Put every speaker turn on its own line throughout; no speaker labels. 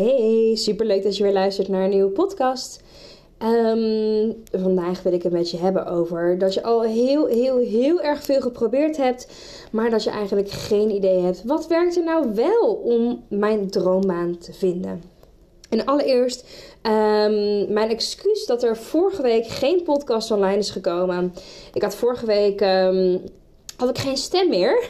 Hey, superleuk dat je weer luistert naar een nieuwe podcast. Ehm, vandaag wil ik het met je hebben over dat je al heel, heel, heel erg veel geprobeerd hebt, maar dat je eigenlijk geen idee hebt. Wat werkt er nou wel om mijn droombaan te vinden? En allereerst, um, mijn excuus dat er vorige week geen podcast online is gekomen. Ik had vorige week. Um, had ik geen stem meer.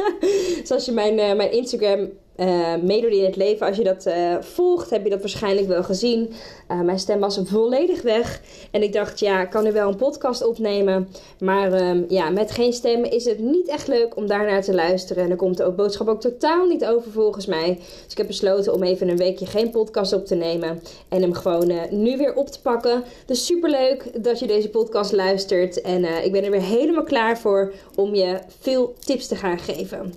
Zoals je mijn, uh, mijn Instagram uh, in het leven, als je dat uh, volgt, heb je dat waarschijnlijk wel gezien. Uh, mijn stem was volledig weg. En ik dacht, ja, ik kan nu wel een podcast opnemen. Maar um, ja, met geen stem is het niet echt leuk om daarnaar te luisteren. En dan komt de boodschap ook totaal niet over volgens mij. Dus ik heb besloten om even een weekje geen podcast op te nemen. En hem gewoon nu weer op te pakken. Dus super leuk dat je deze podcast luistert. En ik ben er weer helemaal klaar voor om je veel tips te gaan geven.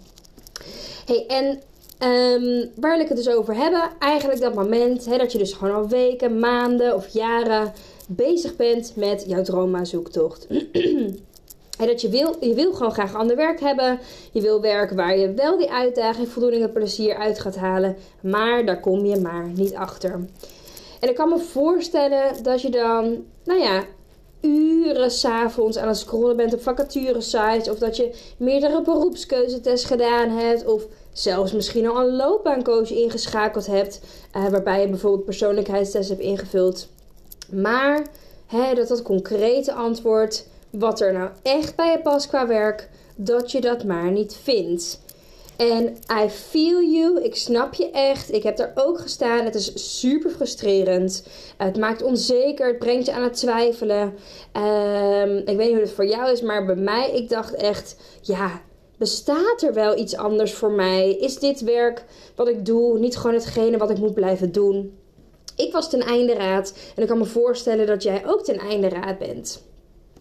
Hey, en Um, waar wil ik het dus over hebben? Eigenlijk dat moment dat je dus gewoon al weken, maanden of jaren bezig bent met jouw droommazoektocht. en dat je wil, je wil gewoon graag ander werk hebben. Je wil werk waar je wel die uitdaging, voldoening en plezier uit gaat halen. Maar daar kom je maar niet achter. En ik kan me voorstellen dat je dan, nou ja, uren s'avonds aan het scrollen bent op vacaturesites. Of dat je meerdere beroepskeuzetests gedaan hebt. Of zelfs misschien al een loopbaancoach ingeschakeld hebt. Uh, waarbij je bijvoorbeeld persoonlijkheidstests hebt ingevuld. Maar hè, dat dat concrete antwoord, wat er nou echt bij je past qua werk, dat je dat maar niet vindt. En I feel you. Ik snap je echt. Ik heb daar ook gestaan. Het is super frustrerend. Het maakt onzeker. Het brengt je aan het twijfelen. Um, ik weet niet hoe het voor jou is, maar bij mij, ik dacht echt, ja, bestaat er wel iets anders voor mij? Is dit werk wat ik doe niet gewoon hetgene wat ik moet blijven doen? Ik was ten einde raad en ik kan me voorstellen dat jij ook ten einde raad bent.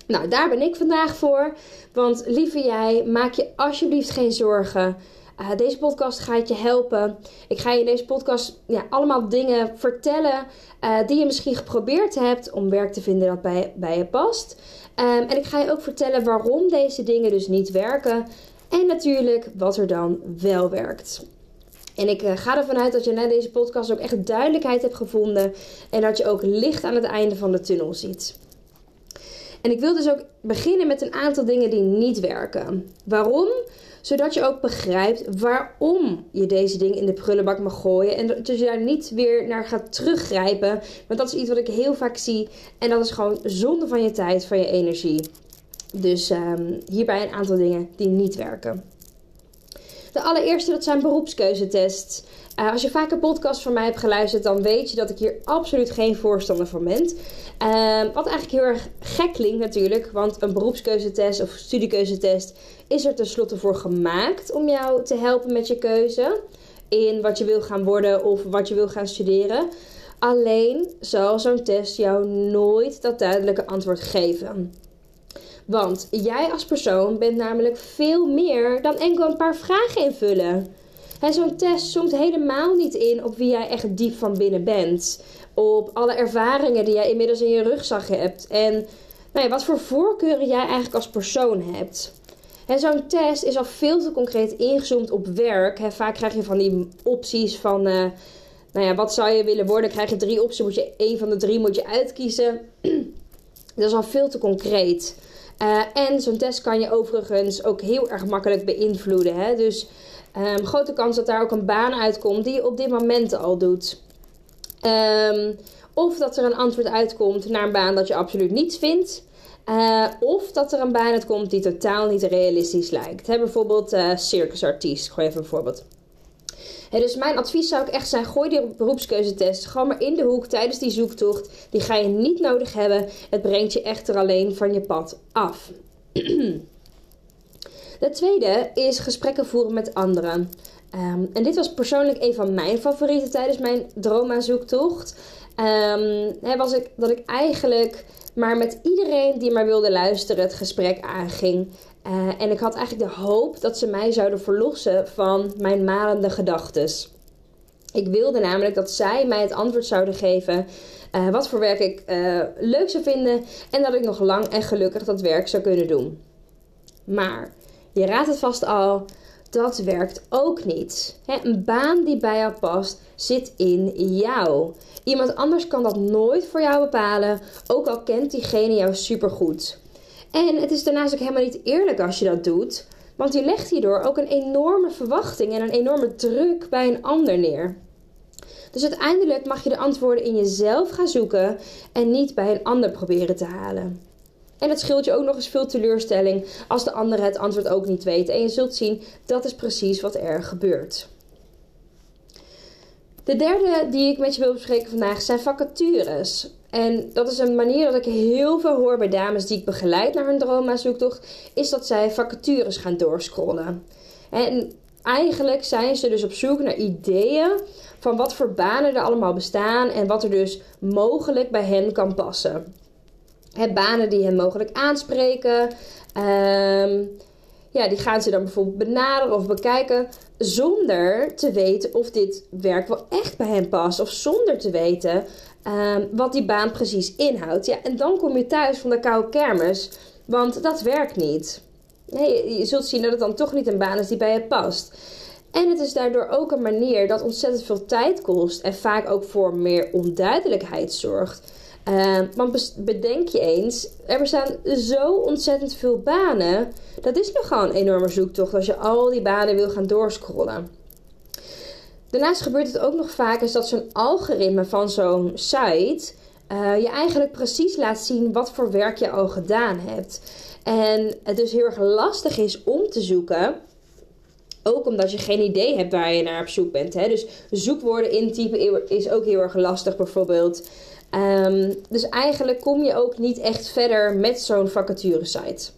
Nou, daar ben ik vandaag voor. Want lieve jij, maak je alsjeblieft geen zorgen. Uh, deze podcast gaat je helpen. Ik ga je in deze podcast ja, allemaal dingen vertellen uh, die je misschien geprobeerd hebt om werk te vinden dat bij, bij je past. Um, en ik ga je ook vertellen waarom deze dingen dus niet werken. En natuurlijk wat er dan wel werkt. En ik uh, ga ervan uit dat je na deze podcast ook echt duidelijkheid hebt gevonden. En dat je ook licht aan het einde van de tunnel ziet. En ik wil dus ook beginnen met een aantal dingen die niet werken. Waarom? Zodat je ook begrijpt waarom je deze dingen in de prullenbak mag gooien. En dat je daar niet weer naar gaat teruggrijpen. Want dat is iets wat ik heel vaak zie. En dat is gewoon zonde van je tijd, van je energie. Dus um, hierbij een aantal dingen die niet werken. De allereerste, dat zijn beroepskeuzetests. Uh, als je vaker podcast van mij hebt geluisterd, dan weet je dat ik hier absoluut geen voorstander van ben. Uh, wat eigenlijk heel erg gek klinkt natuurlijk, want een beroepskeuzetest of studiekeuzetest is er tenslotte voor gemaakt om jou te helpen met je keuze in wat je wil gaan worden of wat je wil gaan studeren. Alleen zal zo'n test jou nooit dat duidelijke antwoord geven. Want jij als persoon bent namelijk veel meer dan enkel een paar vragen invullen. Zo'n test zoomt helemaal niet in op wie jij echt diep van binnen bent. Op alle ervaringen die jij inmiddels in je rugzak hebt. En nou ja, wat voor voorkeuren jij eigenlijk als persoon hebt. Zo'n test is al veel te concreet ingezoomd op werk. Vaak krijg je van die opties van... Uh, nou ja, wat zou je willen worden? Krijg je drie opties, moet je één van de drie moet je uitkiezen. Dat is al veel te concreet. Uh, en zo'n test kan je overigens ook heel erg makkelijk beïnvloeden. Hè? Dus um, grote kans dat daar ook een baan uitkomt die je op dit moment al doet. Um, of dat er een antwoord uitkomt naar een baan dat je absoluut niets vindt. Uh, of dat er een baan uitkomt die totaal niet realistisch lijkt. Bijvoorbeeld uh, circusartiest, gooi even een voorbeeld dus mijn advies zou ook echt zijn: gooi die beroepskeuzetest gewoon maar in de hoek tijdens die zoektocht. Die ga je niet nodig hebben. Het brengt je echter alleen van je pad af. De tweede is gesprekken voeren met anderen. Ehm, en dit was persoonlijk een van mijn favorieten tijdens mijn droomzoektocht. Um, was ik dat ik eigenlijk maar met iedereen die maar wilde luisteren het gesprek aanging. Uh, en ik had eigenlijk de hoop dat ze mij zouden verlossen van mijn malende gedachten. Ik wilde namelijk dat zij mij het antwoord zouden geven uh, wat voor werk ik uh, leuk zou vinden en dat ik nog lang en gelukkig dat werk zou kunnen doen. Maar je raadt het vast al, dat werkt ook niet. een baan die bij jou past, zit in jou. Iemand anders kan dat nooit voor jou bepalen, ook al kent diegene jou supergoed. En het is daarnaast ook helemaal niet eerlijk als je dat doet, want je legt hierdoor ook een enorme verwachting en een enorme druk bij een ander neer. Dus uiteindelijk mag je de antwoorden in jezelf gaan zoeken en niet bij een ander proberen te halen. En het scheelt je ook nog eens veel teleurstelling als de ander het antwoord ook niet weet. En je zult zien, dat is precies wat er gebeurt. De derde die ik met je wil bespreken vandaag zijn vacatures. En dat is een manier dat ik heel veel hoor bij dames die ik begeleid naar hun droomzoektocht, is dat zij vacatures gaan doorscrollen. En eigenlijk zijn ze dus op zoek naar ideeën van wat voor banen er allemaal bestaan en wat er dus mogelijk bij hen kan passen. Banen die hen mogelijk aanspreken. Um, ja, die gaan ze dan bijvoorbeeld benaderen of bekijken zonder te weten of dit werk wel echt bij hen past. Of zonder te weten um, wat die baan precies inhoudt. Ja, en dan kom je thuis van de koude kermis, want dat werkt niet. Nee, je zult zien dat het dan toch niet een baan is die bij je past. En het is daardoor ook een manier dat ontzettend veel tijd kost en vaak ook voor meer onduidelijkheid zorgt. Uh, want bedenk je eens, er bestaan zo ontzettend veel banen. Dat is nog gewoon een enorme zoektocht als je al die banen wil gaan doorscrollen. Daarnaast gebeurt het ook nog vaak is dat zo'n algoritme van zo'n site uh, je eigenlijk precies laat zien wat voor werk je al gedaan hebt. En het dus heel erg lastig is om te zoeken. Ook omdat je geen idee hebt waar je naar op zoek bent. Hè? Dus zoekwoorden intypen is ook heel erg lastig bijvoorbeeld. Um, dus eigenlijk kom je ook niet echt verder met zo'n vacaturesite.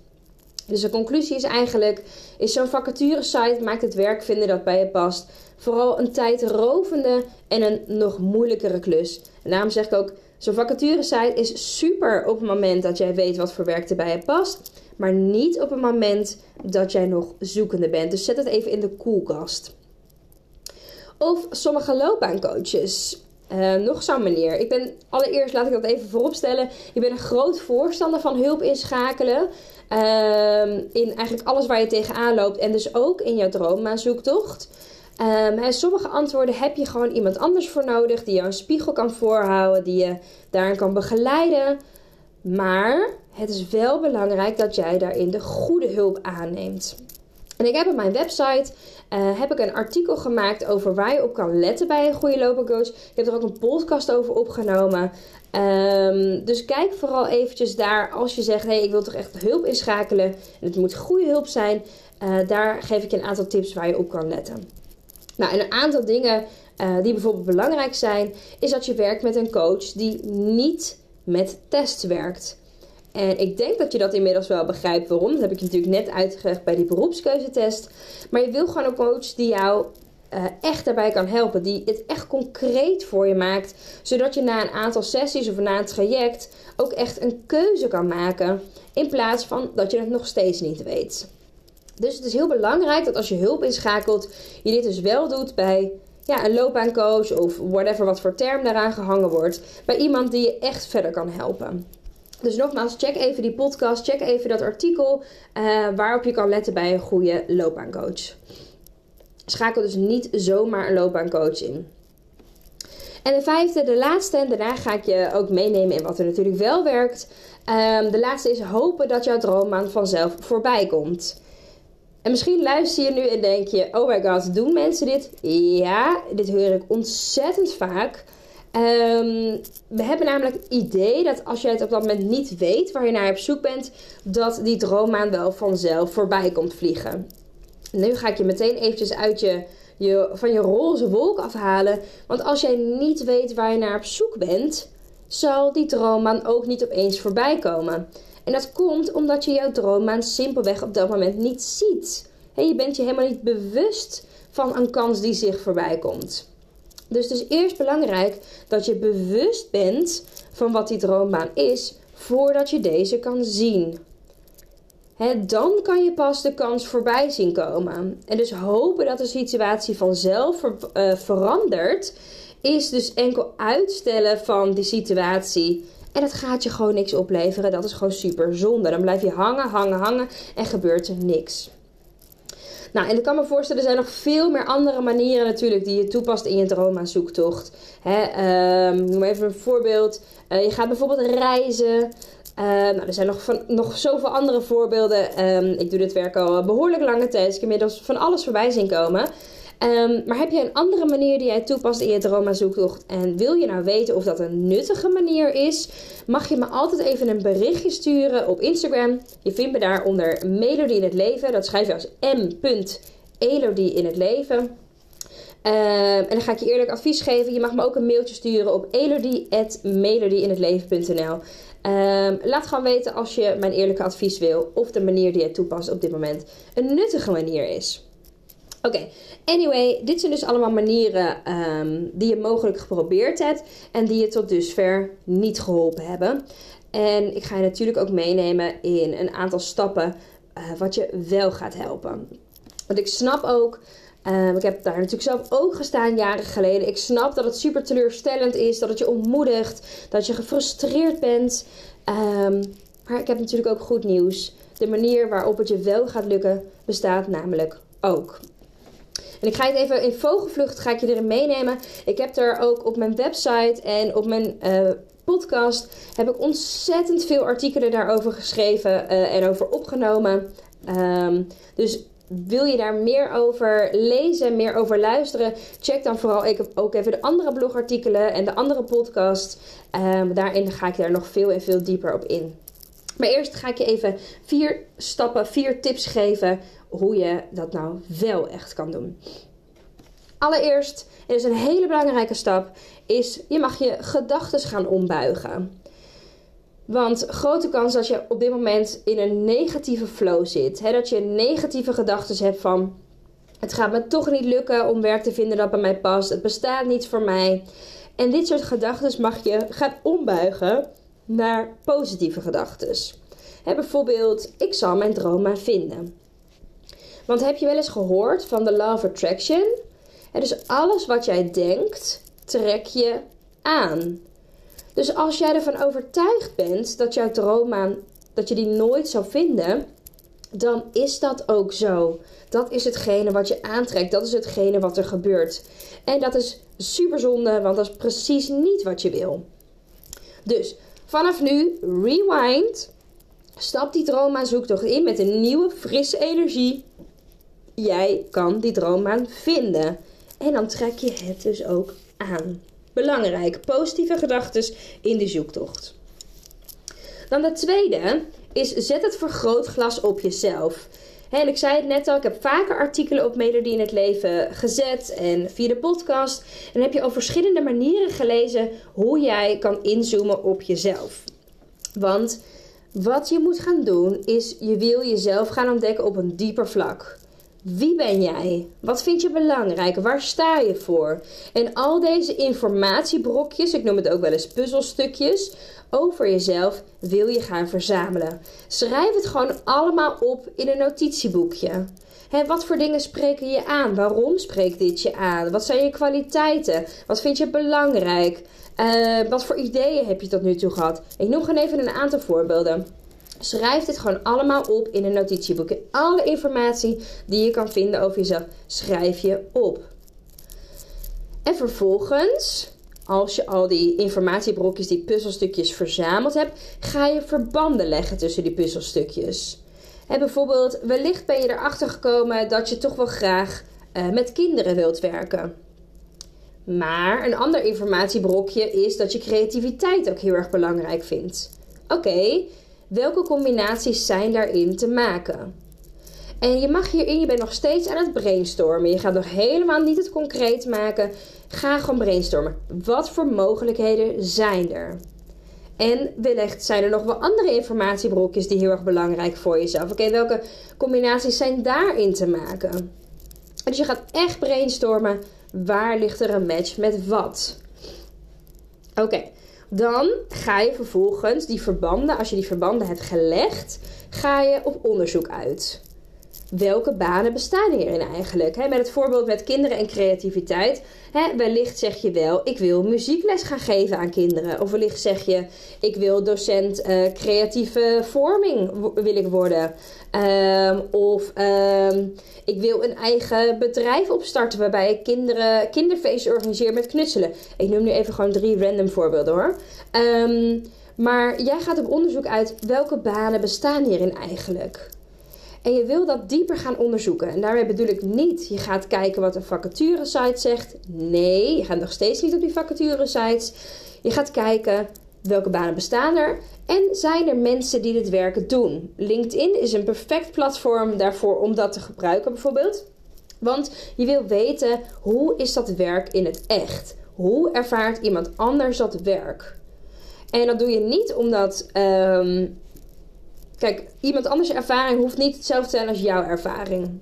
Dus de conclusie is eigenlijk, is zo'n vacaturesite maakt het werk vinden dat bij je past vooral een tijdrovende en een nog moeilijkere klus. En daarom zeg ik ook, zo'n vacaturesite is super op het moment dat jij weet wat voor werk er bij je past, maar niet op het moment dat jij nog zoekende bent. Dus zet het even in de koelkast. Of sommige loopbaancoaches uh, nog zo'n manier. Ik ben allereerst, laat ik dat even vooropstellen. Ik ben een groot voorstander van hulp inschakelen. Uh, in eigenlijk alles waar je tegenaan loopt. En dus ook in jouw droommaanzoektocht. Um, sommige antwoorden heb je gewoon iemand anders voor nodig. Die jou een spiegel kan voorhouden. Die je daarin kan begeleiden. Maar het is wel belangrijk dat jij daarin de goede hulp aanneemt. En ik heb op mijn website uh, heb ik een artikel gemaakt over waar je op kan letten bij een goede loopbaancoach. Ik heb er ook een podcast over opgenomen. Um, dus kijk vooral eventjes daar als je zegt: hé, hey, ik wil toch echt hulp inschakelen. En het moet goede hulp zijn. Uh, daar geef ik je een aantal tips waar je op kan letten. Nou, en een aantal dingen uh, die bijvoorbeeld belangrijk zijn, is dat je werkt met een coach die niet met tests werkt. En ik denk dat je dat inmiddels wel begrijpt waarom. Dat heb ik je natuurlijk net uitgelegd bij die beroepskeuzetest. Maar je wil gewoon een coach die jou uh, echt daarbij kan helpen. Die het echt concreet voor je maakt. Zodat je na een aantal sessies of na een traject ook echt een keuze kan maken. In plaats van dat je het nog steeds niet weet. Dus het is heel belangrijk dat als je hulp inschakelt, je dit dus wel doet bij ja, een loopbaancoach of whatever wat voor term daaraan gehangen wordt. Bij iemand die je echt verder kan helpen. Dus nogmaals, check even die podcast, check even dat artikel uh, waarop je kan letten bij een goede loopbaancoach. Schakel dus niet zomaar een loopbaancoach in. En de vijfde, de laatste, en daarna ga ik je ook meenemen in wat er natuurlijk wel werkt. Um, de laatste is hopen dat jouw droombaan vanzelf voorbij komt. En misschien luister je nu en denk je: oh my god, doen mensen dit? Ja, dit hoor ik ontzettend vaak. Um, we hebben namelijk het idee dat als jij het op dat moment niet weet waar je naar op zoek bent, dat die droommaan wel vanzelf voorbij komt vliegen. Nu ga ik je meteen eventjes uit je, je, van je roze wolk afhalen. Want als jij niet weet waar je naar op zoek bent, zal die droommaan ook niet opeens voorbij komen. En dat komt omdat je jouw droommaan simpelweg op dat moment niet ziet. je bent je helemaal niet bewust van een kans die zich voorbij komt. Dus het is eerst belangrijk dat je bewust bent van wat die droombaan is, voordat je deze kan zien. dan kan je pas de kans voorbij zien komen. En dus hopen dat de situatie vanzelf uh, verandert, is dus enkel uitstellen van die situatie. En dat gaat je gewoon niks opleveren. Dat is gewoon super zonde. Dan blijf je hangen, hangen, hangen en gebeurt er niks. Nou, en ik kan me voorstellen, er zijn nog veel meer andere manieren natuurlijk die je toepast in je droomzoektocht. Hè, um, noem even een voorbeeld. Uh, je gaat bijvoorbeeld reizen. Uh, nou, er zijn nog, nog zoveel andere voorbeelden. Um, ik doe dit werk al behoorlijk lange tijd. Dus ik heb inmiddels van alles voorbij zien komen. Um, maar heb je een andere manier die jij toepast in je droomzoektocht en wil je nou weten of dat een nuttige manier is, mag je me altijd even een berichtje sturen op Instagram. Je vindt me daar onder Melodie in het Leven. Dat schrijf je als m.elodie in het leven. Um, en dan ga ik je eerlijk advies geven. Je mag me ook een mailtje sturen op elodie.melodieinhetleven.nl um, Laat gewoon weten als je mijn eerlijke advies wil of de manier die je toepast op dit moment een nuttige manier is. Oké, anyway, dit zijn dus allemaal manieren um, die je mogelijk geprobeerd hebt en die je tot dusver niet geholpen hebben. En ik ga je natuurlijk ook meenemen in een aantal stappen uh, wat je wel gaat helpen. Want ik snap ook, um, ik heb daar natuurlijk zelf ook gestaan jaren geleden. Ik snap dat het super teleurstellend is, dat het je ontmoedigt, dat je gefrustreerd bent. Um, maar ik heb natuurlijk ook goed nieuws. De manier waarop het je wel gaat lukken bestaat namelijk ook. En ik ga het even in vogelvlucht ga ik je erin meenemen. Ik heb er ook op mijn website en op mijn uh, podcast heb ik ontzettend veel artikelen daarover geschreven uh, en over opgenomen. Um, dus wil je daar meer over lezen, meer over luisteren, check dan vooral ook even de andere blogartikelen en de andere podcast. Um, daarin ga ik daar nog veel en veel dieper op in. Maar eerst ga ik je even vier stappen, vier tips geven hoe je dat nou wel echt kan doen. Allereerst, en is een hele belangrijke stap, is je mag je gedachten gaan ombuigen. Want grote kans dat je op dit moment in een negatieve flow zit. Hè, dat je negatieve gedachten hebt van... Het gaat me toch niet lukken om werk te vinden dat bij mij past. Het bestaat niet voor mij. En dit soort gedachten mag je gaan ombuigen naar positieve gedachten. Bijvoorbeeld, ik zal mijn droom maar vinden. Want heb je wel eens gehoord van de Law of Attraction? dus alles wat jij denkt, trek je aan. Dus als jij ervan overtuigd bent dat jouw droommaan, dat je die nooit zou vinden, dan is dat ook zo. Dat is hetgene wat je aantrekt. Dat is hetgene wat er gebeurt. En dat is super zonde, want dat is precies niet wat je wil. Dus vanaf nu, rewind. Stap die droommaan zoektocht in met een nieuwe, frisse energie. Jij kan die droommaan vinden. En dan trek je het dus ook aan. Belangrijk, positieve gedachten in de zoektocht. Dan de tweede is zet het vergrootglas op jezelf. en ik zei het net al, ik heb vaker artikelen op Melodie in het Leven gezet en via de podcast. En heb je al verschillende manieren gelezen hoe jij kan inzoomen op jezelf. Want wat je moet gaan doen is, je wil jezelf gaan ontdekken op een dieper vlak. Wie ben jij? Wat vind je belangrijk? Waar sta je voor? En al deze informatiebrokjes, ik noem het ook wel eens puzzelstukjes, over jezelf wil je gaan verzamelen. Schrijf het gewoon allemaal op in een notitieboekje. He, wat voor dingen spreken je aan? Waarom spreekt dit je aan? Wat zijn je kwaliteiten? Wat vind je belangrijk? Uh, wat voor ideeën heb je tot nu toe gehad? Ik noem gewoon even een aantal voorbeelden. Schrijf dit gewoon allemaal op in een notitieboek. alle informatie die je kan vinden over jezelf, schrijf je op. En vervolgens, als je al die informatiebrokjes, die puzzelstukjes verzameld hebt, ga je verbanden leggen tussen die puzzelstukjes. En bijvoorbeeld, wellicht ben je erachter gekomen dat je toch wel graag uh, met kinderen wilt werken. Maar een ander informatiebrokje is dat je creativiteit ook heel erg belangrijk vindt. Oké, welke combinaties zijn daarin te maken? En je mag hierin, je bent nog steeds aan het brainstormen. Je gaat nog helemaal niet het concreet maken. Ga gewoon brainstormen. Wat voor mogelijkheden zijn er? En wellicht zijn er nog wel andere informatiebrokjes die heel erg belangrijk voor jezelf. Oké, welke combinaties zijn daarin te maken? Dus je gaat echt brainstormen. Waar ligt er een match met wat? Oké, dan ga je vervolgens die verbanden, als je die verbanden hebt gelegd, ga je op onderzoek uit welke banen bestaan hierin eigenlijk? met het voorbeeld met kinderen en creativiteit. wellicht zeg je wel, ik wil muziekles gaan geven aan kinderen. Of wellicht zeg je, ik wil docent uh, creatieve vorming wil ik worden. Ehm, of ehm, ik wil een eigen bedrijf opstarten waarbij ik kinderen, kinderfeesten organiseer met knutselen. Ik noem nu even gewoon drie random voorbeelden hoor. Ehm, maar jij gaat op onderzoek uit welke banen bestaan hierin eigenlijk. En je wil dat dieper gaan onderzoeken. En daarmee bedoel ik niet, je gaat kijken wat een vacature-site zegt. Nee, je gaat nog steeds niet op die vacature-sites. Je gaat kijken welke banen bestaan er en zijn er mensen die dit werk doen. LinkedIn is een perfect platform daarvoor om dat te gebruiken bijvoorbeeld. Want je wil weten hoe is dat werk in het echt? Hoe ervaart iemand anders dat werk? En dat doe je niet omdat ehm, Kijk, iemand anders ervaring hoeft niet hetzelfde te zijn als jouw ervaring.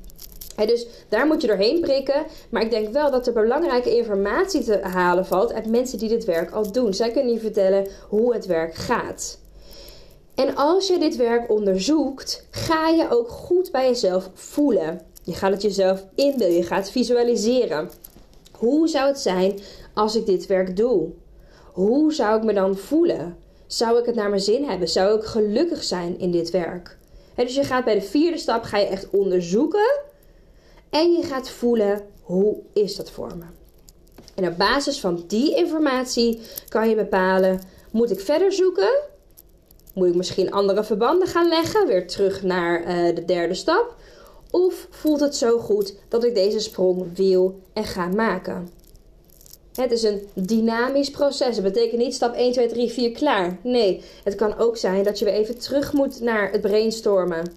dus daar moet je doorheen prikken. Maar ik denk wel dat er belangrijke informatie te halen valt uit mensen die dit werk al doen. Zij kunnen je vertellen hoe het werk gaat. En als je dit werk onderzoekt, ga je ook goed bij jezelf voelen. Je gaat het jezelf inbeelden, je gaat visualiseren. Hoe zou het zijn als ik dit werk doe? Hoe zou ik me dan voelen? Zou ik het naar mijn zin hebben? Zou ik gelukkig zijn in dit werk? dus je gaat bij de vierde stap ga je echt onderzoeken en je gaat voelen hoe is dat voor me. En op basis van die informatie kan je bepalen: moet ik verder zoeken? Moet ik misschien andere verbanden gaan leggen? Weer terug naar uh, de derde stap. Of voelt het zo goed dat ik deze sprong wil en ga maken? Het is een dynamisch proces. Dat betekent niet stap 1, 2, 3, 4 klaar. Nee, het kan ook zijn dat je weer even terug moet naar het brainstormen.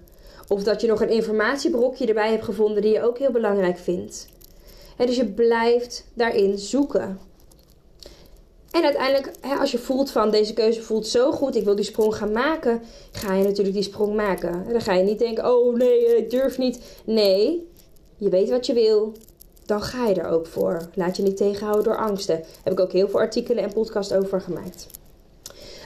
Of dat je nog een informatiebrokje erbij hebt gevonden die je ook heel belangrijk vindt. dus je blijft daarin zoeken. En uiteindelijk, als je voelt van deze keuze voelt zo goed, ik wil die sprong gaan maken, ga je natuurlijk die sprong maken. Dan ga je niet denken, oh nee, ik durf niet. Nee, je weet wat je wil dan ga je er ook voor. Laat je niet tegenhouden door angsten. Heb ik ook heel veel artikelen en podcasts over gemaakt.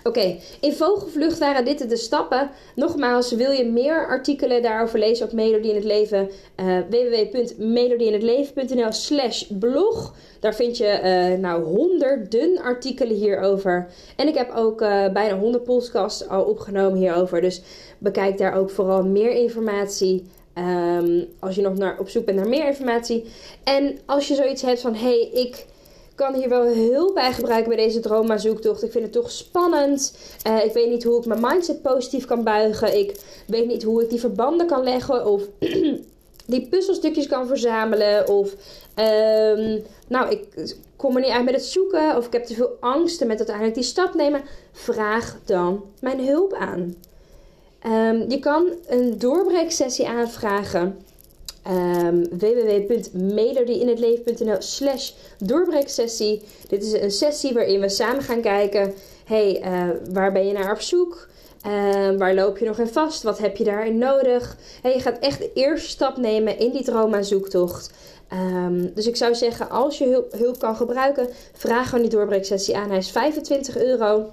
Oké, in vogelvlucht waren dit de stappen. Nogmaals, wil je meer artikelen daarover lezen op Melodie in het Leven? Uh, www.melodieinhetleven.nl slash blog. Daar vind je uh, nou honderden artikelen hierover. En ik heb ook uh, bijna 100 podcasts al opgenomen hierover. Dus bekijk daar ook vooral meer informatie. Um, als je nog naar, op zoek bent naar meer informatie. En als je zoiets hebt van: hé, hey, ik kan hier wel hulp bij gebruiken bij deze droma-zoektocht. Ik vind het toch spannend. Uh, ik weet niet hoe ik mijn mindset positief kan buigen. Ik weet niet hoe ik die verbanden kan leggen. Of die puzzelstukjes kan verzamelen. Of um, nou, ik kom er niet uit met het zoeken. Of ik heb te veel angsten met uiteindelijk die stap nemen. Vraag dan mijn hulp aan. Um, je kan een doorbreeksessie aanvragen. Um, www.melodieinhetleven.nl slash doorbreeksessie. Dit is een sessie waarin we samen gaan kijken... hey, uh, waar ben je naar op zoek? Uh, waar loop je nog in vast? Wat heb je daarin nodig? Je gaat echt de eerste stap nemen in die trauma-zoektocht. Um, dus ik zou zeggen, als je hulp, hulp kan gebruiken... vraag gewoon die doorbreeksessie aan. Hij is 25 euro...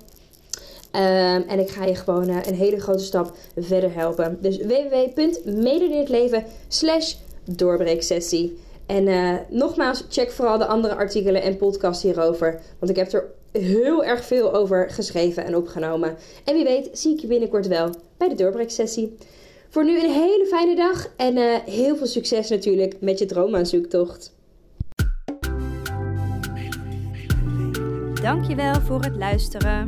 Um, en ik ga je gewoon uh, een hele grote stap verder helpen. Dus www.mededinhetleven slash doorbreeksessie. En uh, nogmaals, check vooral de andere artikelen en podcasts hierover. Want ik heb er heel erg veel over geschreven en opgenomen. En wie weet zie ik je binnenkort wel bij de doorbreeksessie. Voor nu een hele fijne dag en uh, heel veel succes natuurlijk met je droomaanzoektocht.
Dankjewel voor het luisteren